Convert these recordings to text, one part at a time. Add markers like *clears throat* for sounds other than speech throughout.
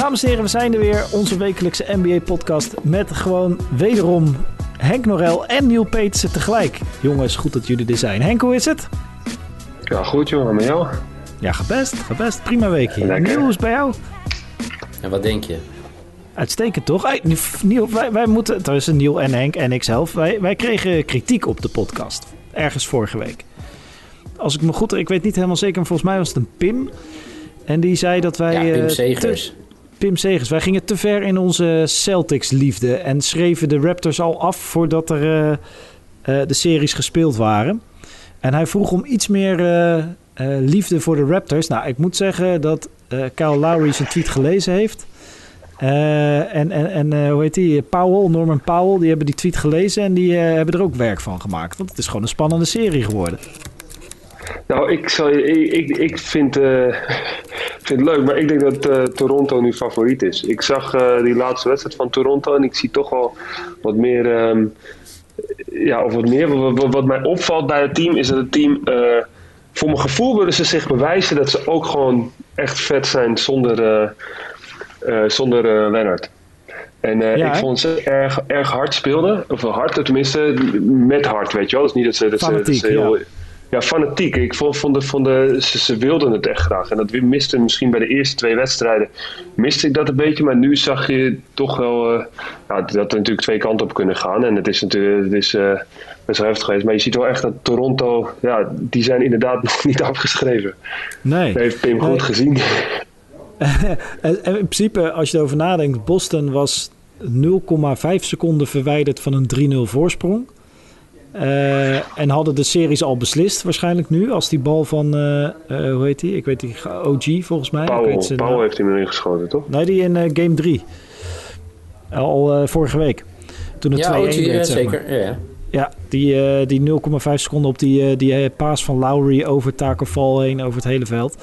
Dames en heren, we zijn er weer. Onze wekelijkse NBA-podcast met gewoon wederom Henk Norel en Neil Peetsen tegelijk. Jongens, goed dat jullie er zijn. Henk, hoe is het? Ja, goed jongen, met jou? Ja, gebest, gebest. Prima weekje. Lekker. Neil, hoe is het bij jou? En wat denk je? Uitstekend toch? Hey, Niel, wij, wij moeten, tussen Niel en Henk en ikzelf, wij, wij kregen kritiek op de podcast. Ergens vorige week. Als ik me goed, ik weet niet helemaal zeker, maar volgens mij was het een Pim. En die zei dat wij. Ja, Pim eh, Segers. Pim Segers. Wij gingen te ver in onze Celtics-liefde en schreven de Raptors al af voordat er uh, uh, de series gespeeld waren. En hij vroeg om iets meer liefde voor de Raptors. Nou, ik moet zeggen dat Kyle Lowry zijn tweet gelezen heeft. En en, en hoe heet die? Powell, Norman Powell, die hebben die tweet gelezen en die hebben er ook werk van gemaakt. Want het is gewoon een spannende serie geworden. Nou, ik, zal, ik, ik, ik vind, *laughs* vind het leuk, maar ik denk dat Toronto nu favoriet is. Ik zag die laatste wedstrijd van Toronto en ik zie toch wel wat meer. Um, ja, of wat meer. Wat, wat, mij opvalt bij het team is dat het team. voor mijn gevoel willen ze zich bewijzen dat ze ook gewoon echt vet zijn zonder zonder Leonard. En uh, ik vond ze erg, erg hard speelden. Of hard, tenminste met hard, weet je wel. Dus niet dat ze, dat fanatiek, ze, heel, ja. Ja. fanatiek. Ik vond, vond, de, vond de, ze, ze, wilden het echt graag. En dat miste misschien bij de eerste twee wedstrijden. Miste ik dat een beetje. Maar nu zag je toch wel uh, nou, dat er natuurlijk twee kanten op kunnen gaan. En het is natuurlijk het is, uh, best wel heftig geweest. Maar je ziet wel echt dat Toronto, ja, die zijn inderdaad *laughs* nog niet afgeschreven. Nee. Dat heeft Pim nee. goed gezien. *laughs* *laughs* en in principe, als je erover nadenkt, Boston was 0,5 seconden verwijderd van een 3-0 voorsprong. Uh, en hadden de series al beslist waarschijnlijk nu. Als die bal van, uh, uh, hoe heet die? Ik weet die, OG volgens mij. Weet Powell heeft hem erin geschoten, toch? Nee, die in game 3. Al vorige week. Toen het 2-1 ja, werd, ja, zeg zeker. maar. Ja, ja die, die 0,5 seconden op die, die paas van Lowry over Takenval heen over het hele veld.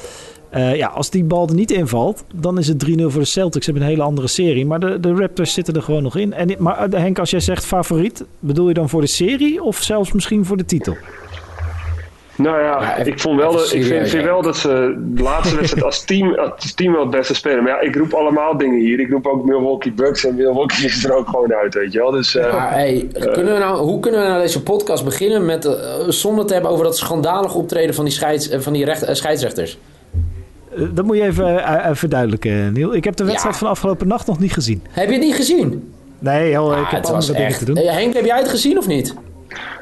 Uh, ja, als die bal er niet invalt, dan is het 3-0 voor de Celtics. Ze hebben een hele andere serie. Maar de, de Raptors zitten er gewoon nog in. En, maar Henk, als jij zegt favoriet, bedoel je dan voor de serie of zelfs misschien voor de titel? Nou ja, ja ik, vond wel dat, ik vind, vind, wel dat ze de laatste wedstrijd als team, *laughs* als team wel het beste spelen. Maar ja, ik roep allemaal dingen hier. Ik roep ook Milwaukee Bucks en Milwaukee is er ook gewoon uit, weet je wel. Dus, uh, maar hey, uh, kunnen we nou, hoe kunnen we nou deze podcast beginnen met, uh, zonder te hebben over dat schandalige optreden van die, scheids, van die recht, scheidsrechters? Dat moet je even uh, verduidelijken, Niel. Ik heb de wedstrijd ja. van afgelopen nacht nog niet gezien. Heb je het niet gezien? Nee, joh, ah, ik heb andere dingen echt... te doen. Henk, heb jij het gezien of niet?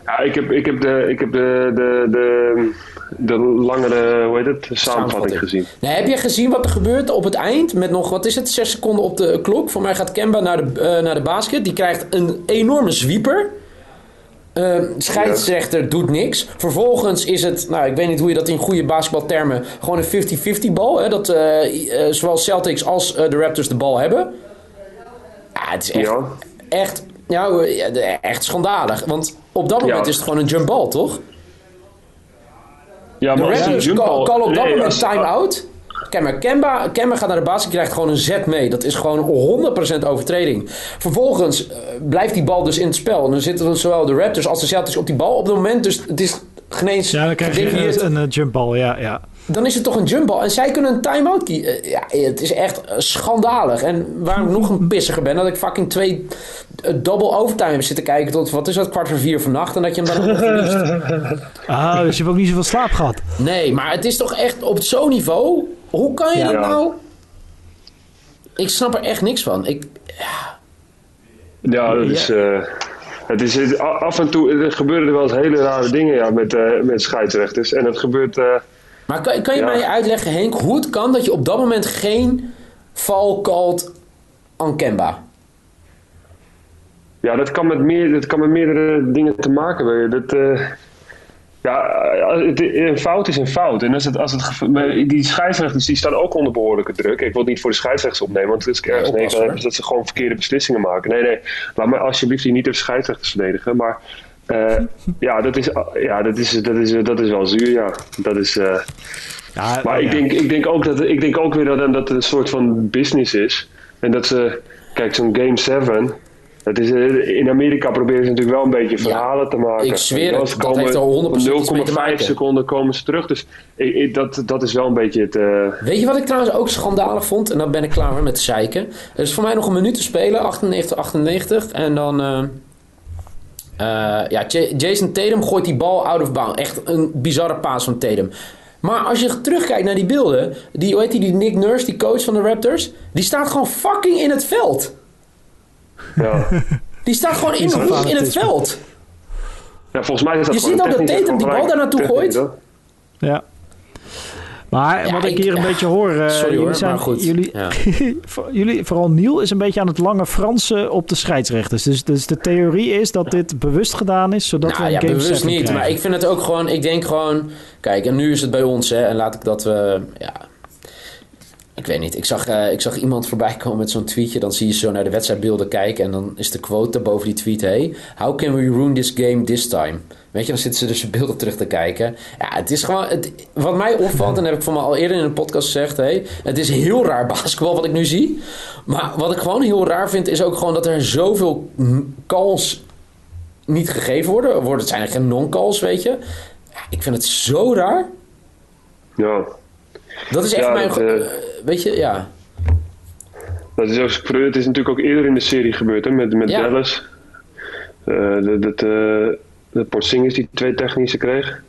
Ja, ik heb, ik heb, de, ik heb de, de, de, de langere, hoe heet het, samenvatting gezien. Nee, heb je gezien wat er gebeurt op het eind? Met nog, wat is het, 6 seconden op de klok. Voor mij gaat Kemba naar de, uh, naar de basket. Die krijgt een enorme zwieper. Uh, scheidsrechter doet niks. Vervolgens is het, nou ik weet niet hoe je dat in goede basketbaltermen, gewoon een 50-50 bal. Hè, dat uh, uh, zowel Celtics als de Raptors de bal hebben. Ja, het is echt, ja. echt, ja, echt schandalig. Want op dat moment ja. is het gewoon een jump ball, toch? Ja, maar de Raptors call, call op dat nee, moment time-out. Kemba, Kemba, Kemba gaat naar de basis, krijgt gewoon een zet mee. Dat is gewoon 100% overtreding. Vervolgens uh, blijft die bal dus in het spel. En dan zitten zowel de Raptors als de Celtics op die bal op het moment. Dus het is geen eens... Ja, dan krijg je een, een, een jumpbal, ja, ja. Dan is het toch een jumpbal. En zij kunnen een time-out kiezen. Uh, ja, het is echt schandalig. En waarom ik nog een pissiger ben, dat ik fucking twee double overtime heb zitten kijken tot, wat is dat, kwart voor vier vannacht. En dat je hem dan verliest. Ah, dus je hebt ook niet zoveel slaap gehad. Nee, maar het is toch echt op zo'n niveau... Hoe kan je dat nou? Ik snap er echt niks van. Ik, ja. Dat is, uh, het is af en toe er gebeuren er wel eens hele rare dingen ja, met, uh, met scheidsrechters. En het gebeurt. Uh, maar kan, kan je ja. mij uitleggen, Henk, hoe het kan dat je op dat moment geen val called aan Kemba? Ja, dat kan met, meer, dat kan met meerdere dingen te maken hebben. Dat, ja, een fout is een fout. En als het, als het, die scheidsrechters die staan ook onder behoorlijke druk. Ik wil het niet voor de scheidsrechters opnemen, want het is ergens nee, dat ze gewoon verkeerde beslissingen maken. Nee, nee, laat me alsjeblieft hier niet de scheidsrechters verdedigen. Maar uh, ja, dat is, ja dat, is, dat, is, dat is wel zuur, ja. Dat is, uh, ja, maar ja. ik, denk, ik, denk ook dat, ik denk ook weer dat, dat het een soort van business is. En dat ze, kijk, zo'n Game 7 Het is, eh, in Amerika proberen ze natuurlijk wel een beetje verhalen te maken. ik zweer het, dat heeft er 100% iets mee te 0,5 maken. seconden komen ze terug. Dus ik, ik- dat, dat is wel een beetje het... eh, Weet je wat ik trouwens ook schandalig vond? En dan ben ik klaar met zeiken. Er is voor mij nog een minuut te spelen, 98, 98. En dan... eh, ja, Jason Tatum gooit die bal out of bounds. Echt een bizarre paas van Tatum. Maar als je terugkijkt naar die beelden... Die, hoe heet die, die Nick Nurse, die coach van de Raptors... Die staat gewoon fucking in het veld. Ja. Die staat gewoon in, een in het veld. ja, volgens mij is dat Je ziet ook dat technische Tatum die bal daar naartoe gooit. Ja. Maar Ja, wat ik ik- hier een beetje hoor, eh, Sorry jullie hoor, zijn, maar goed. Jullie, Ja. *laughs* jullie, vooral Niel, is een beetje aan het lange Fransen op de scheidsrechters. Dus, dus de theorie is dat dit bewust gedaan is, zodat nou we een ja, game bewust niet. krijgen. Maar ik vind het ook gewoon... Ik denk gewoon... Kijk, en nu is het bij ons, hè. En laat ik dat we... Ja, ik weet niet. Ik zag, eh, ik zag iemand voorbij komen met zo'n tweetje. Dan zie je zo naar de wedstrijdbeelden kijken. En dan is de quote boven die tweet... Hey, how can we ruin this game this time? Weet je, dan zitten ze dus de beelden terug te kijken. Ja, het is gewoon... Het, wat mij opvalt, en heb ik van me al eerder in een podcast gezegd... Hey, het is heel raar *laughs* basketbal wat ik nu zie. Maar wat ik gewoon heel raar vind... is ook gewoon dat er zoveel calls niet gegeven worden. worden het zijn er geen non-calls, weet je. Ja, ik vind het zo raar. Ja. Dat is echt Ja, mijn... eh, eh, weet je, ja. Dat is, ook, het is natuurlijk ook eerder in de serie gebeurd hè, met, met Ja. Dallas. Eh dat dat eh, dat Porzingis die twee technische kreeg.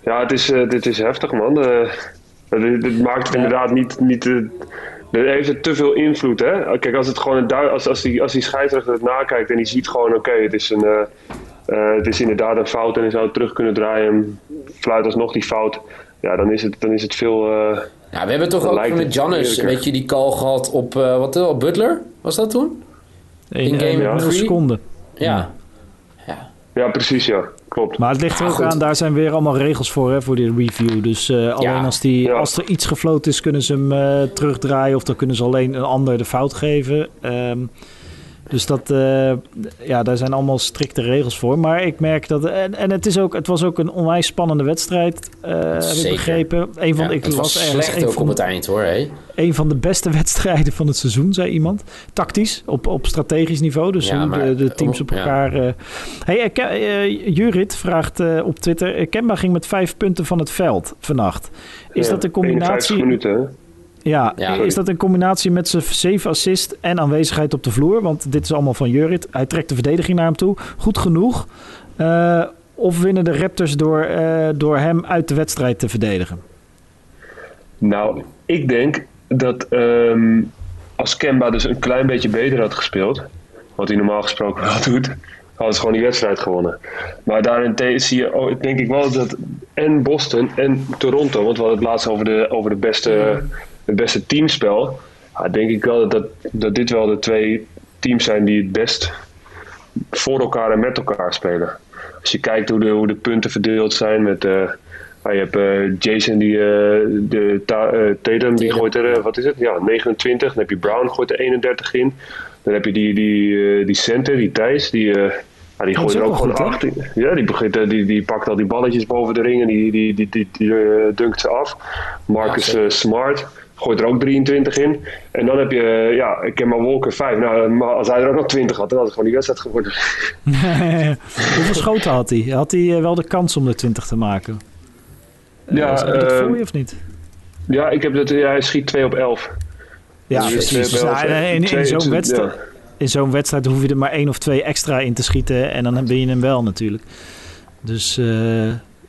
Ja, het is, eh, dit is heftig man. Het, het maakt het inderdaad niet... niet het heeft het te veel invloed, hè? Kijk, als, het gewoon een als, als, die, als die scheidsrechter het nakijkt en die ziet gewoon, oké, het is een, eh, eh, het is inderdaad een fout en hij zou het terug kunnen draaien en fluit alsnog die fout, ja, dan is het, dan is het veel. eh, ja. We hebben toch ook met het Giannis, eerlijker. weet je, die call gehad op, eh, wat, eh, op Butler? Was dat toen? In, game three? seconden. Ja. Ja. ja, precies, ja, klopt. Maar het ligt er Ja, ook goed. aan, daar zijn weer allemaal regels voor, hè, voor die review. Dus eh, alleen als, die, Ja. als er iets gefloten is, kunnen ze hem eh, terugdraaien. Of dan kunnen ze alleen een ander de fout geven. Ehm, dus dat, eh, ja, daar zijn allemaal strikte regels voor. Maar ik merk dat. En, en het, is ook, het was ook een onwijs spannende wedstrijd, eh, heb ik begrepen. Een van, Ja, ik het was ergens slecht ook van, op het eind hoor. Een van de beste *laughs* wedstrijden van het seizoen, zei iemand. Tactisch, op, op strategisch niveau. Dus Ja, hoe maar- de, de teams op ja. elkaar... eh hey, eh, Ke- eh, Jurit vraagt eh, op Twitter... eh, Kemba ging met vijf punten van het veld vannacht. Is Ja, dat een 51 combinatie... minuten? Ja, Ja. is dat een combinatie met zijn zeven assist en aanwezigheid op de vloer? Want dit is allemaal van Jurit. Hij trekt de verdediging naar hem toe. Goed genoeg. Eh, of winnen de Raptors door, eh, door hem uit de wedstrijd te verdedigen? Nou, ik denk dat ehm, als Kemba dus een klein beetje beter had gespeeld, wat hij normaal gesproken wel doet, hadden ze gewoon die wedstrijd gewonnen. Maar daarin zie je, oh, denk ik wel dat en Boston en Toronto, want we hadden het laatst over, de, over de beste, het beste teamspel, ja, denk ik wel dat, dat dit wel de twee teams zijn die het best voor elkaar en met elkaar spelen. Als je kijkt hoe de, hoe de punten verdeeld zijn met... eh, ah, je hebt eh, Jason die eh, de ta, Tatum, die gooit er, wat is het? Ja, 29. Dan heb je Brown, gooit er 31 in. Dan heb je die, die, die center, die Thijs, die, die gooit er ook gewoon goed, hè? 18. Ja, die, begint, die, die pakt al die balletjes boven de ring en die, die, die, die, die, dunkt ze af. Marcus Ja, Smart gooit er ook 23 in. En dan heb je, eh, ja, ik ken maar Walker 5. Nou, maar als hij er ook nog 20 had, dan had het gewoon die wedstrijd geworden. *laughs* Hoeveel schoten had hij? Had hij eh, wel de kans om de 20 te maken? Eh, Ja, heb dat voor je of niet? Ja, ik heb dat, ja, hij schiet 2 op 11. Ja, Dus precies. Dus, nou, in, zo'n wedstrijd, ja. in zo'n wedstrijd hoef je er maar één of twee extra in te schieten. En dan ben je hem wel natuurlijk. Dus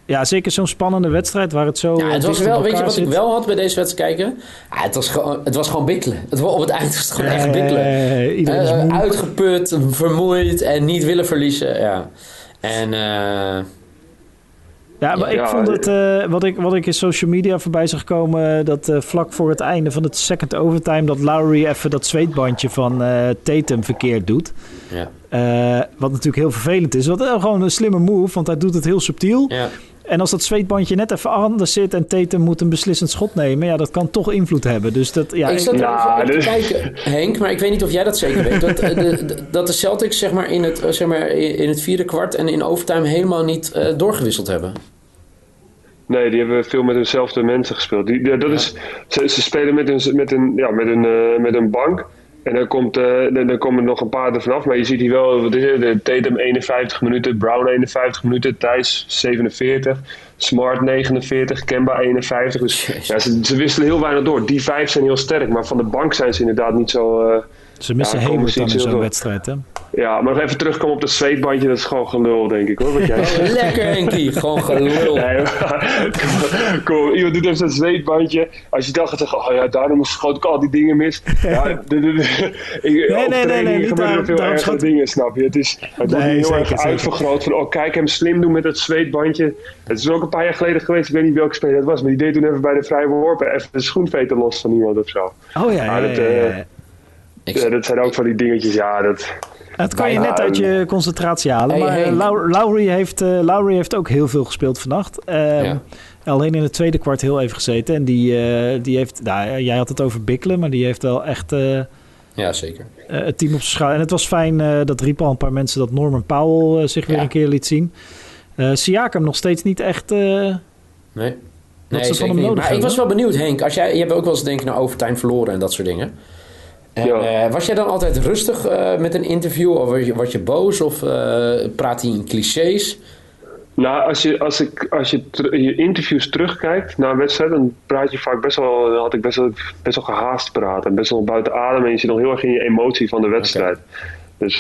ja, zeker zo'n spannende wedstrijd waar het zo. Ja, het eh, was wel, weet je wat ik wel had bij deze wedstrijd kijken? Ja, het, was gewoon, het was gewoon bikkelen. Het, was- op het eind was het gewoon echt bikkelen. Eh, iedereen is Eh, moe. uitgeput, vermoeid en niet willen verliezen. Ja. En eh, Ja, maar ik Ja, vond het, eh, wat, ik, wat ik in social media voorbij zag komen, dat eh, vlak voor het einde van het second overtime, dat Lowry even dat zweetbandje van eh, Tatum verkeerd doet. ja. Eh, wat natuurlijk heel vervelend is. Wat gewoon een slimme move, want hij doet het heel subtiel. Ja. En als dat zweetbandje net even anders zit en Tatum moet een beslissend schot nemen, ja, dat kan toch invloed hebben. Dus dat, ja, ik zat Ja, even te dus- kijken, Henk, maar ik weet niet of jij dat zeker weet. Dat, eh, de, de- dat de Celtics zeg maar, in, het, eh, zeg maar, in het vierde kwart en in overtime helemaal niet eh, doorgewisseld hebben. Nee, die hebben veel met hunzelfde mensen gespeeld. Die, ja, dat is, ze, ze spelen met een, met een, ja, met een, met een bank En dan, komt, uh, dan, dan komen er nog een paar er vanaf. Maar je ziet hier wel, wat is het, de Tatum 51 minuten, Brown 51 minuten, Thijs 47, Smart 49, Kemba 51. Dus ja, ze, ze, wisselen heel weinig door. Die vijf zijn heel sterk, maar van de bank zijn ze inderdaad niet zo... Uh, ze missen ja, Hayward dan in zo'n wedstrijd, hè? Ja, maar nog even terugkomen op het zweetbandje, dat is gewoon gelul, denk ik hoor. Wat jij oh, lekker, Henkie, gewoon gelul. Nee, *laughs* kom, iemand doet even zo'n zweetbandje. Als je dan gaat zeggen, oh ja, daarom schoot ik al die dingen mis. Ja, *laughs* ik, nee, nee, nee, nee, niet daar, veel schoot... dingen, snap je? Het, is, het wordt heel zeker, erg uitvergroot van, oh kijk hem slim doen met het zweetbandje. Het is ook een paar jaar geleden geweest, ik weet niet welke speler het was, maar die deed toen even bij de vrije worpen even de schoenveter los van iemand of zo. Oh ja, ja, dat, ja, ja, ja. ja, dat zijn ook van die dingetjes, ja, dat... Het kan je net uit je concentratie halen. maar hey. Lowry, heeft, uh, Lowry heeft ook heel veel gespeeld vannacht. Uh, ja. Alleen in het tweede kwart heel even gezeten. En die, uh, die heeft, nou, jij had het over bikkelen, maar die heeft wel echt... ja, zeker. het team op zijn schouder. En het was fijn, dat riepen al een paar mensen, dat Norman Powell zich weer ja. een keer liet zien. Siakam nog steeds niet echt... nee. Nee, ze van hem nodig Maar ik was wel benieuwd, Henk. Als jij, je hebt ook wel eens denken naar overtime verloren en dat soort dingen. En, ja. uh, was jij dan altijd rustig uh, met een interview? Of was je, was je boos? Of uh, praat hij in clichés? Nou, als je, als ik, als je je interviews terugkijkt naar een wedstrijd, dan praat je vaak best wel, dan had ik best wel, best wel gehaast praten. Best wel buiten adem en je zit nog heel erg in je emotie van de wedstrijd. Okay. Dus,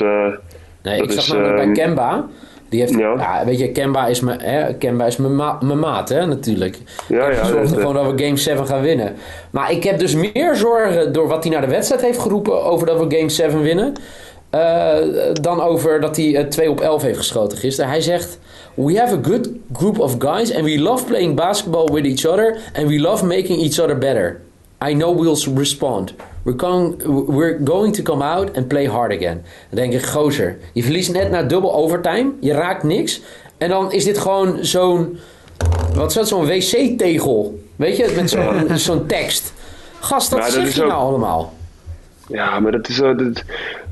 nee, ik zag namelijk bij Kemba, die heeft, ja. ja. weet je, Kemba is mijn, hè, Kemba is mijn, ma mijn maat, hè, natuurlijk. Ja, ja. zorgt gewoon dat we Game 7 gaan winnen. Maar ik heb dus meer zorgen door wat hij naar de wedstrijd heeft geroepen over dat we Game 7 winnen. Uh, dan over dat hij uh, 2 op 11 heeft geschoten gisteren. Hij zegt: We have a good group of guys and we love playing basketball with each other and we love making each other better. I know we'll respond. We're going, we're going to come out and play hard again. Dan denk ik, gozer, je verliest net na dubbel overtime. Je raakt niks. En dan is dit gewoon zo'n... Wat is dat? Zo'n wc-tegel. Weet je? Met zo'n *laughs* zo'n tekst. Gast, dat, ja, dat je ook... nou allemaal? Ja, maar dat is... Uh, dat,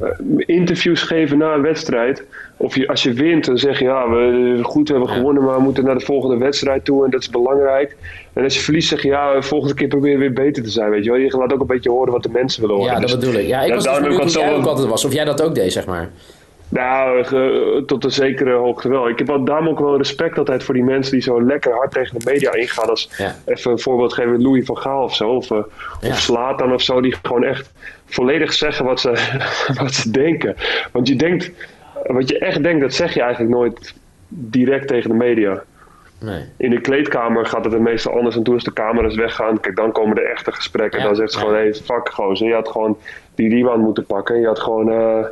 uh, interviews geven na een wedstrijd... Of je, als je wint, dan zeg je ja, we goed we hebben gewonnen, maar we moeten naar de volgende wedstrijd toe en dat is belangrijk. En als je verliest, zeg je ja, de volgende keer proberen we weer beter te zijn. Weet je, wel. je laat ook een beetje horen wat de mensen willen horen. Ja, dat dus, bedoel ik. Ja, ik was dus benieuwd hoe jij ook altijd was. Of jij dat ook deed, zeg maar. Nou, tot een zekere hoogte wel. Ik heb daarom ook wel respect altijd voor die mensen die zo lekker hard tegen de media ingaan. Als ja. even een voorbeeld geven, Louis van Gaal of zo. Of, uh, ja. of Slatan of zo. Die gewoon echt volledig zeggen wat ze, *laughs* wat ze denken. Want je denkt, wat je echt denkt, dat zeg je eigenlijk nooit direct tegen de media. Nee. In de kleedkamer gaat het meestal anders. En toen als de camera's weggaan, kijk, dan komen de echte gesprekken. Ja, dan zegt ze gewoon, hé, hey, fuck gozer. Je had gewoon die rebound moeten pakken. Je had gewoon... Uh,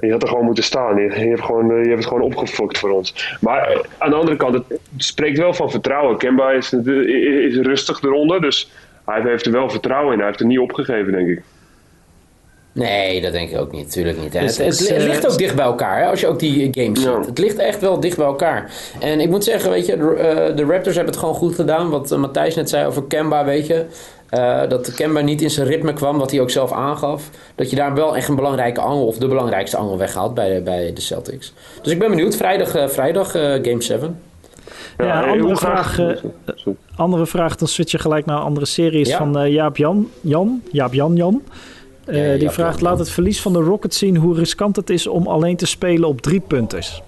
je had er gewoon moeten staan. Je, je, hebt, gewoon, uh, je hebt het gewoon opgefokt voor ons. Maar uh, aan de andere kant, het spreekt wel van vertrouwen. Kemba is, is rustig eronder. Dus hij heeft er wel vertrouwen in. Hij heeft er niet opgegeven, denk ik. Nee, dat denk ik ook niet. Natuurlijk niet. Dus het, het, het, ligt ook dicht bij elkaar, hè, als je ook die games ja. ziet. Het ligt echt wel dicht bij elkaar. En ik moet zeggen, weet je, de, de Raptors hebben het gewoon goed gedaan. Wat Matthijs net zei over Kemba, weet je. Uh, dat Kemba niet in zijn ritme kwam, wat hij ook zelf aangaf. Dat je daar wel echt een belangrijke angel, of de belangrijkste angel weghaalt bij de, bij de Celtics. Dus ik ben benieuwd. Vrijdag, uh, vrijdag Game 7. Ja, ja andere, vraag, andere vraag, dan switch je gelijk naar andere series ja. van Jaap Jan. Jan? Jaap Jan Jan. Uh, die vraagt: laat het verlies van de Rockets zien hoe riskant het is om alleen te spelen op drie punters.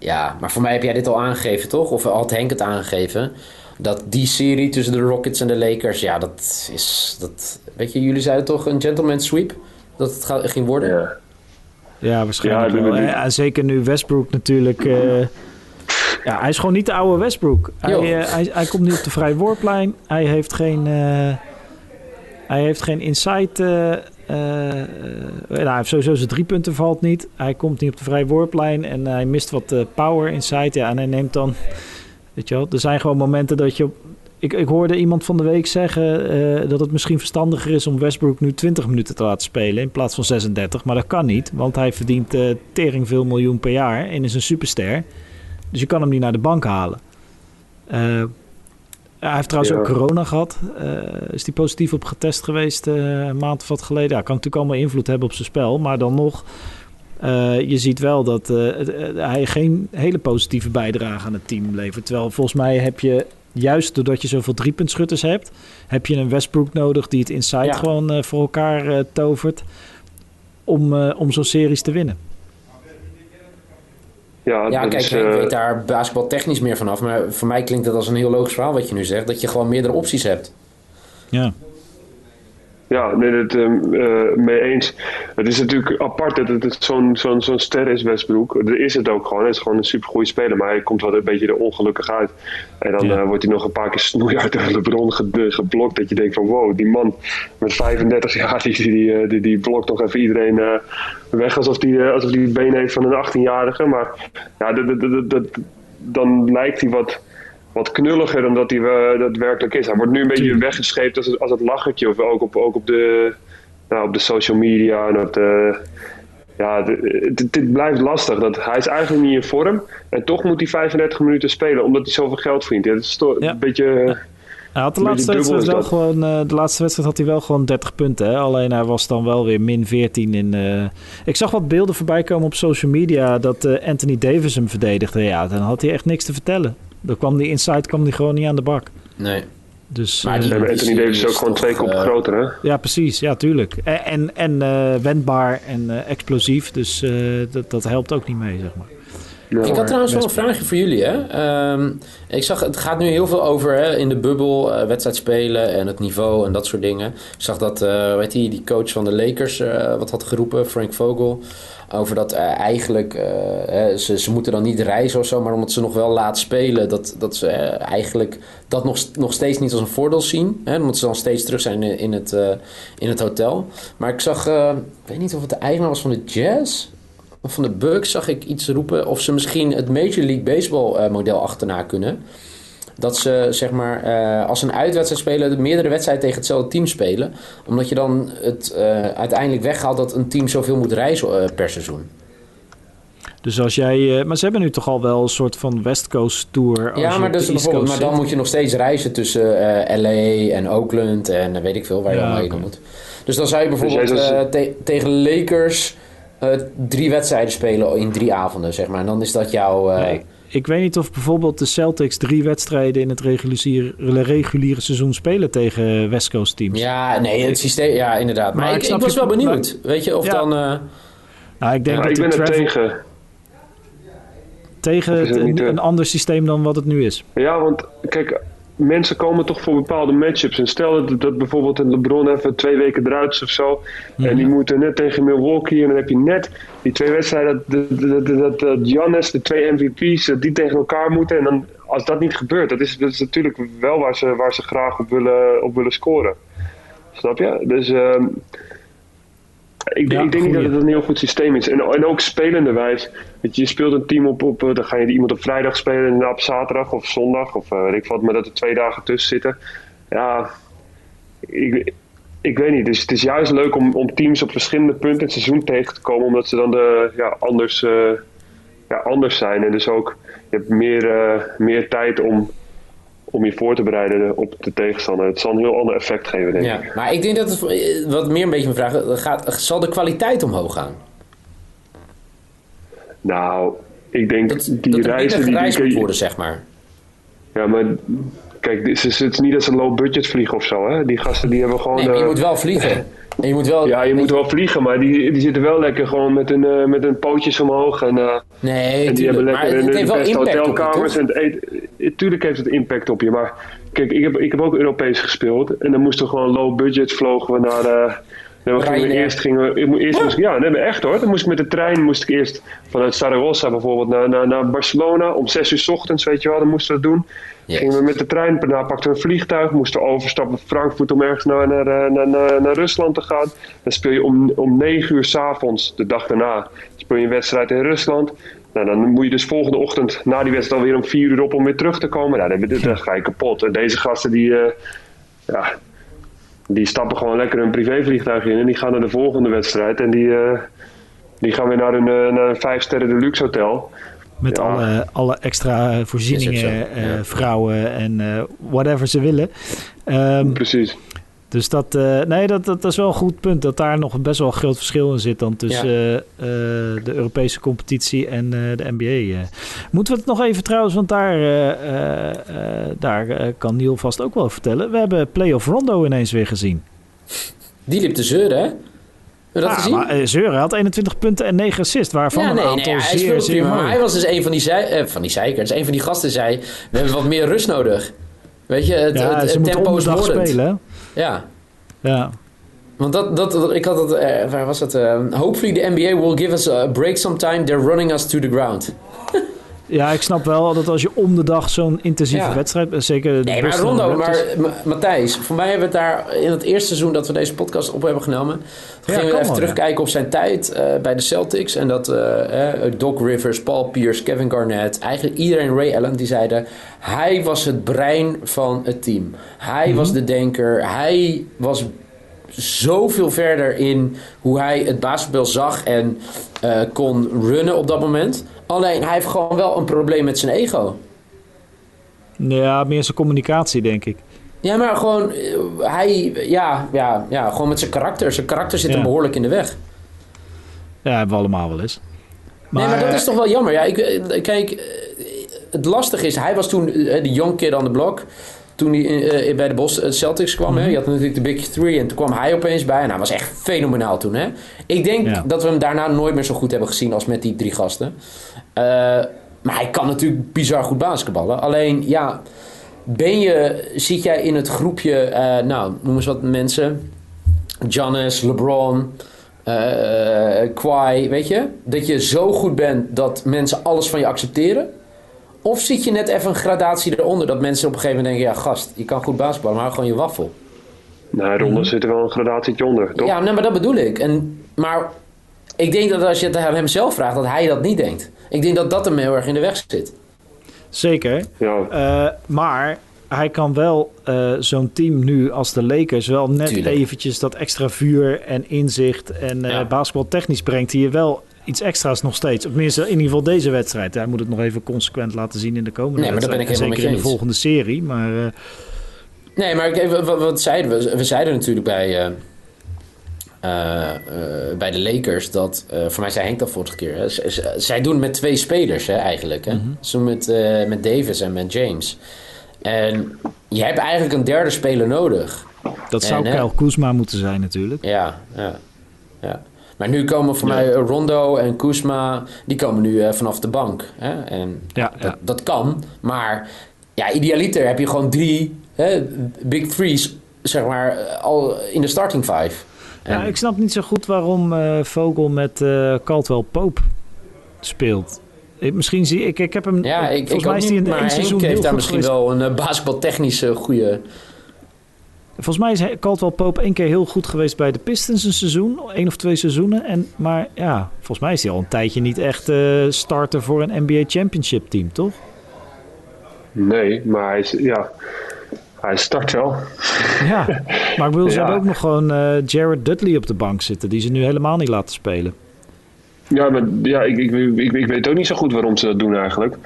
Ja, maar voor mij heb jij dit al aangegeven, toch? Of had Henk het aangegeven? Dat die serie tussen de Rockets en de Lakers, ja, dat is. Dat, weet je, jullie zeiden toch een gentleman sweep? Dat het gaat, ging worden? Ja, ja waarschijnlijk ja, wel. En zeker nu Westbrook natuurlijk. Uh, ja, hij is gewoon niet de oude Westbrook. Hij, uh, hij, hij, komt niet op de vrije worplijn. Hij heeft geen. hij heeft geen insight uh, nou, hij heeft sowieso zijn drie punten valt niet. Hij komt niet op de vrije worplijn en hij mist wat uh, power inside. Ja, en hij neemt dan... Weet je wel, er zijn gewoon momenten dat je... Ik, ik hoorde iemand van de week zeggen dat het misschien verstandiger is om Westbrook nu 20 minuten te laten spelen in plaats van 36. Maar dat kan niet, want hij verdient tering veel miljoen per jaar en is een superster. Dus je kan hem niet naar de bank halen. Uh, ja, hij heeft trouwens ja. ook corona gehad. Uh, is hij positief op getest geweest uh, een maand of wat geleden? Ja, kan natuurlijk allemaal invloed hebben op zijn spel. Maar dan nog, uh, je ziet wel dat hij geen hele positieve bijdrage aan het team levert. Terwijl volgens mij heb je juist doordat je zoveel driepuntschutters hebt, heb je een Westbrook nodig die het inside Ja. gewoon eh, voor elkaar eh, tovert om, eh, om zo'n series te winnen. Ja, Ja, dat kijk, is, ik eh, weet daar basketbal technisch meer vanaf. Maar voor mij klinkt het als een heel logisch verhaal wat je nu zegt. Dat je gewoon meerdere opties hebt. Ja. Ja, nee, dat ehm, eh, mee eens. Het is natuurlijk apart dat het zo'n zo'n zo'n ster is, Westbrook. Dat is het ook gewoon. Hij is gewoon een supergoeie speler, maar hij komt wel een beetje er ongelukkig uit. En dan Ja. eh, wordt hij nog een paar keer snoeihard *laughs* door LeBron ge- geblokt. Dat je denkt van wow, die man met 35 jaar, die, die, eh, die, die blokt nog even iedereen weg alsof hij eh, alsof die het been heeft van een 18-jarige. Maar ja, dat, dat, dat, dat- dan lijkt hij wat wat knulliger dan dat hij eh, daadwerkelijk is. Hij wordt nu een beetje weggescheept als, het- als het lachertje. Of ook op, ook op, de, nou, op de social media en op de... Ja, dit blijft lastig. Dat, hij is eigenlijk niet in vorm. En toch moet hij 35 minuten spelen, omdat hij zoveel geld verdient. Ja, dat is toch Ja. een beetje... Hij had de laatste wedstrijd wel gewoon. eh, de laatste wedstrijd had hij wel gewoon 30 punten. Hè? Alleen hij was dan wel weer min 14 in. eh, Ik zag wat beelden voorbij komen op social media dat eh, Anthony Davis hem verdedigde. Ja, dan had hij echt niks te vertellen. Dan kwam die inside kwam die gewoon niet aan de bak. Nee. Dus Maar die- Anthony Davis is ook gewoon twee koppen eh, groter, hè? ja, precies. Ja, tuurlijk. En, en, en eh, wendbaar en eh, explosief. Dus eh, dat, dat helpt ook niet mee, zeg maar. Ja. Ik had trouwens wel een vraagje voor jullie. Hè? Ehm, ik zag, het gaat nu heel veel over hè, in de bubbel, eh, wedstrijd spelen en het niveau en dat soort dingen. Ik zag dat, eh weet je, die coach van de Lakers eh, wat had geroepen, Frank Vogel. Over dat eh, eigenlijk, eh, hè, ze, ze moeten dan niet reizen of zo, maar omdat ze nog wel laat spelen, dat, dat ze eh, eigenlijk dat nog, nog steeds niet als een voordeel zien. Hè, omdat ze dan steeds terug zijn in, in het, eh, in het hotel. Maar ik zag, eh, ik weet niet of het de eigenaar was van de Jazz. Of van de Bucks zag ik iets roepen of ze misschien het Major League Baseball eh, model achterna kunnen. Dat ze zeg maar eh, als een uitwedstrijd spelen, de meerdere wedstrijden tegen hetzelfde team spelen. Omdat je dan het eh, uiteindelijk weghaalt dat een team zoveel moet reizen per seizoen. Dus als jij. eh, maar ze hebben nu toch al wel een soort van West Coast tour. ja, maar, dus bijvoorbeeld, maar dan moet je nog steeds reizen tussen eh, LA en Oakland en weet ik veel waar je Ja, allemaal heen moet. Dus dan zou je bijvoorbeeld eh, te- tegen Lakers drie wedstrijden spelen in drie avonden, zeg maar. En dan is dat jouw... eh, Nee, ik weet niet of bijvoorbeeld de Celtics drie wedstrijden in het reguliere, reguliere seizoen spelen tegen West Coast teams. Ja, nee, het systeem, ja, inderdaad. Maar, Maar ik, ik ik, snap was je- wel benieuwd. Weet je, of Ja. dan... eh, Nou, ik denk Ja, dat ik ben er tegen. tegen eh, een ander systeem dan wat het nu is. Ja, want kijk, mensen komen toch voor bepaalde matchups. En stel dat, dat bijvoorbeeld een LeBron even twee weken eruit is of zo. En die moeten net tegen Milwaukee. En dan heb je net die twee wedstrijden. Dat, dat, dat, Giannis, de twee MVP's, dat die tegen elkaar moeten. En dan, als dat niet gebeurt, dat is, dat is natuurlijk wel waar ze, waar ze graag op willen, op willen scoren. Snap je? Dus. ehm, ik, Ja, ik denk niet dat het een heel goed systeem is. En, en ook spelende wijs. Weet je, je speelt een team op, op. eh, Dan ga je iemand op vrijdag spelen en op zaterdag of zondag. Of eh, weet ik wat, maar dat er twee dagen tussen zitten. Ja, ik, ik weet niet. Dus het is juist leuk om, om teams op verschillende punten in het seizoen tegen te komen. Omdat ze dan de, ja, anders, eh, ja, anders zijn. En dus ook, je hebt meer, meer tijd om, om je voor te bereiden op de tegenstander. Het zal een heel ander effect geven, denk ik. ja. Maar ik denk dat het, eh, wat meer een beetje mijn vraag, gaat, zal de kwaliteit omhoog gaan? Nou, ik denk Dat, die dat reizen... Die, die, worden, zeg maar. Ja, maar kijk, dit is, het is niet dat ze low budget vliegen of zo. Hè? Die gasten die hebben gewoon. Nee, je eh, moet wel vliegen. En je moet wel... ja, je moet wel vliegen, maar die, die zitten wel lekker gewoon met hun, eh, met hun pootjes omhoog. En, eh, Nee, en die hebben maar lekker het in heeft de wel beste je, hotelkamers. en het. Tuurlijk heeft het impact op je, maar kijk, ik heb, ik heb ook Europees gespeeld. En dan moesten we gewoon low budget vlogen we naar. gingen we Ryanair. eerst gingen we, eerst moest, ik- ja, nee, echt hoor. Dan moest ik met de trein moest ik eerst vanuit Zaragoza bijvoorbeeld naar, naar, naar Barcelona om 6 uur 's ochtends, weet je wel, dan moesten we dat doen. Gingen we met de trein, daarna pakten we een vliegtuig, moesten overstappen van Frankfurt om ergens naar, naar, eh, naar, naar, naar Rusland te gaan. Dan speel je om, om 9 uur s'avonds, de dag daarna, speel je een wedstrijd in Rusland. Nou, dan moet je dus volgende ochtend na die wedstrijd alweer om 4 uur op om weer terug te komen. Nou, dan, dan ga je kapot. En deze gasten die, eh, ja, die stappen gewoon lekker een privévliegtuig in en die gaan naar de volgende wedstrijd. En die, eh, die gaan weer naar een, naar een vijf sterren deluxe hotel. Met Ja. alle, alle extra ook voorzieningen, eh, ja. vrouwen en eh, whatever ze willen. Ehm, Precies. Dus dat, uh, nee, dat, dat, is wel een goed punt. Dat daar nog best wel een groot verschil in zit dan tussen ja. uh, de Europese competitie en uh, de NBA. Moeten we het nog even trouwens, want daar, daar kan Niel vast ook wel vertellen. We hebben Playoff Rondo ineens weer gezien. Die liep te zeuren, hè? Heb je dat gezien? Maar, Zeuren had 21 punten en 9 assists, waarvan ja, nee, een aantal nee, hij zeer, zeer Maar hij was dus een van die, zei, van die zeikers, een van die gasten zei... we hebben wat meer rust nodig. Weet je, het, ja, het, het tempo is spelen. Ja. Ja. Want dat, dat, ik had het, uh, waar was dat? Uh, hopefully the NBA will give us a break sometime. They're running us to the ground. Ja, ik snap wel dat als je om de dag zo'n intensieve wedstrijd... Eh, zeker de nee, maar Rondo, maar Matthijs, voor mij hebben we het daar in het eerste seizoen dat we deze podcast op hebben genomen... Toen gingen we even terugkijken op zijn tijd uh, bij de Celtics. En dat Doc Rivers, Paul Pierce, Kevin Garnett, eigenlijk iedereen, Ray Allen, die zeiden... Hij was het brein van het team. Hij mm -hmm. was de denker. Hij was zoveel verder in hoe hij het basketbal zag en uh, kon runnen op dat moment. Alleen hij heeft gewoon wel een probleem met zijn ego. Ja, meer zijn communicatie, denk ik. Ja, maar gewoon, uh, hij, ja, ja, ja, gewoon met zijn karakter. Zijn karakter zit ja. hem behoorlijk in de weg. Ja, hebben we allemaal wel eens. Maar, nee, maar dat is toch wel jammer. Ja, ik, eh, kijk, het lastige is, hij was toen de young kid on the block toen hij uh, bij de Boston eh, Celtics kwam. hè, mhm. je had natuurlijk de Big Three en toen kwam hij opeens bij. En hij was echt fenomenaal toen. Hè. Ik denk ja. dat we hem daarna nooit meer zo goed hebben gezien als met die drie gasten. Uh, maar hij kan natuurlijk bizar goed basketballen. Alleen, ja, ben je, zit jij in het groepje, uh, nou, noem eens wat mensen. Giannis, LeBron, Kawhi, weet je? Dat je zo goed bent dat mensen alles van je accepteren. Of zit je net even een gradatie eronder dat mensen op een gegeven moment denken: ja, gast, je kan goed basketballen, maar gewoon je waffel. Nou, eronder zit er wel een gradatie onder, toch? Ja, nee, maar dat bedoel ik. En, maar ik denk dat als je het aan hem zelf vraagt, dat hij dat niet denkt. Ik denk dat dat hem heel erg in de weg zit. Zeker. Ja. Uh, maar hij kan wel uh, zo'n team nu als de Lakers wel net Tuurlijk. eventjes dat extra vuur en inzicht en uh, ja. basketbaltechnisch brengt hij je wel iets extra's nog steeds. Of tenminste, in ieder geval deze wedstrijd. Hij moet het nog even consequent laten zien in de komende nee, maar wedstrijd. Ben ik zeker in de volgende serie. Maar, uh... Nee, maar wat, wat, zeiden we? We zeiden natuurlijk bij, uh, uh, bij de Lakers dat... voor mij zei Henk dat vorige keer. Hè, zij doen het met twee spelers hè, eigenlijk. Hè? Mm -hmm. Zo met, met Davis en met James. En je hebt eigenlijk een derde speler nodig. Dat zou en, Kyle Kuzma moeten zijn natuurlijk. Ja, ja, ja. Maar nu komen voor ja. mij Rondo en Kuzma, die komen nu uh, vanaf de bank. Hè? En ja, dat, dat, kan, maar ja, idealiter heb je gewoon drie hè, big threes, zeg maar, al in de starting five. En... Ja, ik snap niet zo goed waarom uh, Vogel met uh, Caldwell Pope speelt. Ik, misschien zie ik, ik heb hem. Ja, ik, volgens ik mij is hij in seizoen heeft daar misschien geweest. wel een uh, basketbaltechnische goede Volgens mij is Caldwell Pope één keer heel goed geweest bij de Pistons een seizoen. één of twee seizoenen. En, maar ja, volgens mij is hij al een tijdje niet echt uh, starter voor een NBA Championship team, toch? Nee, maar hij, is, ja, hij start wel. Ja, maar ik bedoel, ze *laughs* ja. hebben ook nog gewoon uh, Jared Dudley op de bank zitten. Die ze nu helemaal niet laten spelen. Ja, maar ja, ik, ik, ik, ik weet ook niet zo goed waarom ze dat doen eigenlijk.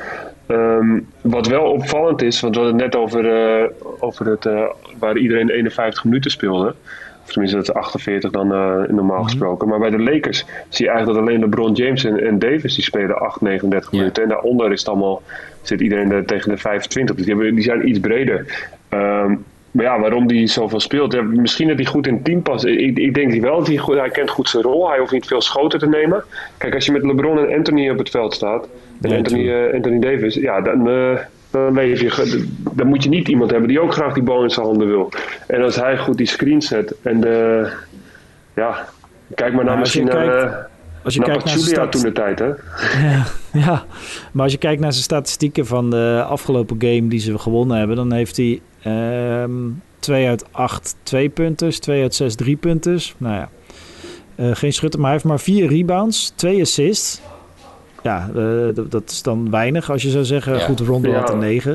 Um, wat wel opvallend is, want we hadden het net over, uh, over het, uh, waar iedereen 51 minuten speelde. Of tenminste, dat is 48 dan uh, normaal mm-hmm. gesproken. Maar bij de Lakers zie je eigenlijk dat alleen LeBron James en, en Davis die spelen 8, 39 ja. minuten. En daaronder is het allemaal, zit iedereen de, tegen de 25. Dus die, hebben, die zijn iets breder. Um, maar ja, waarom hij zoveel speelt? Ja, misschien dat hij goed in het team past. Ik, ik denk wel dat hij, goed, hij kent goed zijn rol. Hij hoeft niet veel schoten te nemen. Kijk, als je met LeBron en Anthony op het veld staat. En nee, Anthony, uh, Anthony Davis. Ja, dan, uh, dan, leef je, dan moet je niet iemand hebben die ook graag die bal in zijn handen wil. En als hij goed die screen zet. En de, ja, kijk maar naar nou, misschien naar... Kijkt... Als je nou, kijkt naar statistieken toen de tijd, hè? *laughs* Ja, ja, maar als je kijkt naar zijn statistieken van de afgelopen game die ze gewonnen hebben, dan heeft hij um, 2 uit 8 2 punters, 2 uit 6 3 punters. Nou ja, uh, geen schutter, maar hij heeft maar 4 rebounds, 2 assists. Ja, uh, dat is dan weinig als je zou zeggen. Ja. Goed, Rondo had een 9.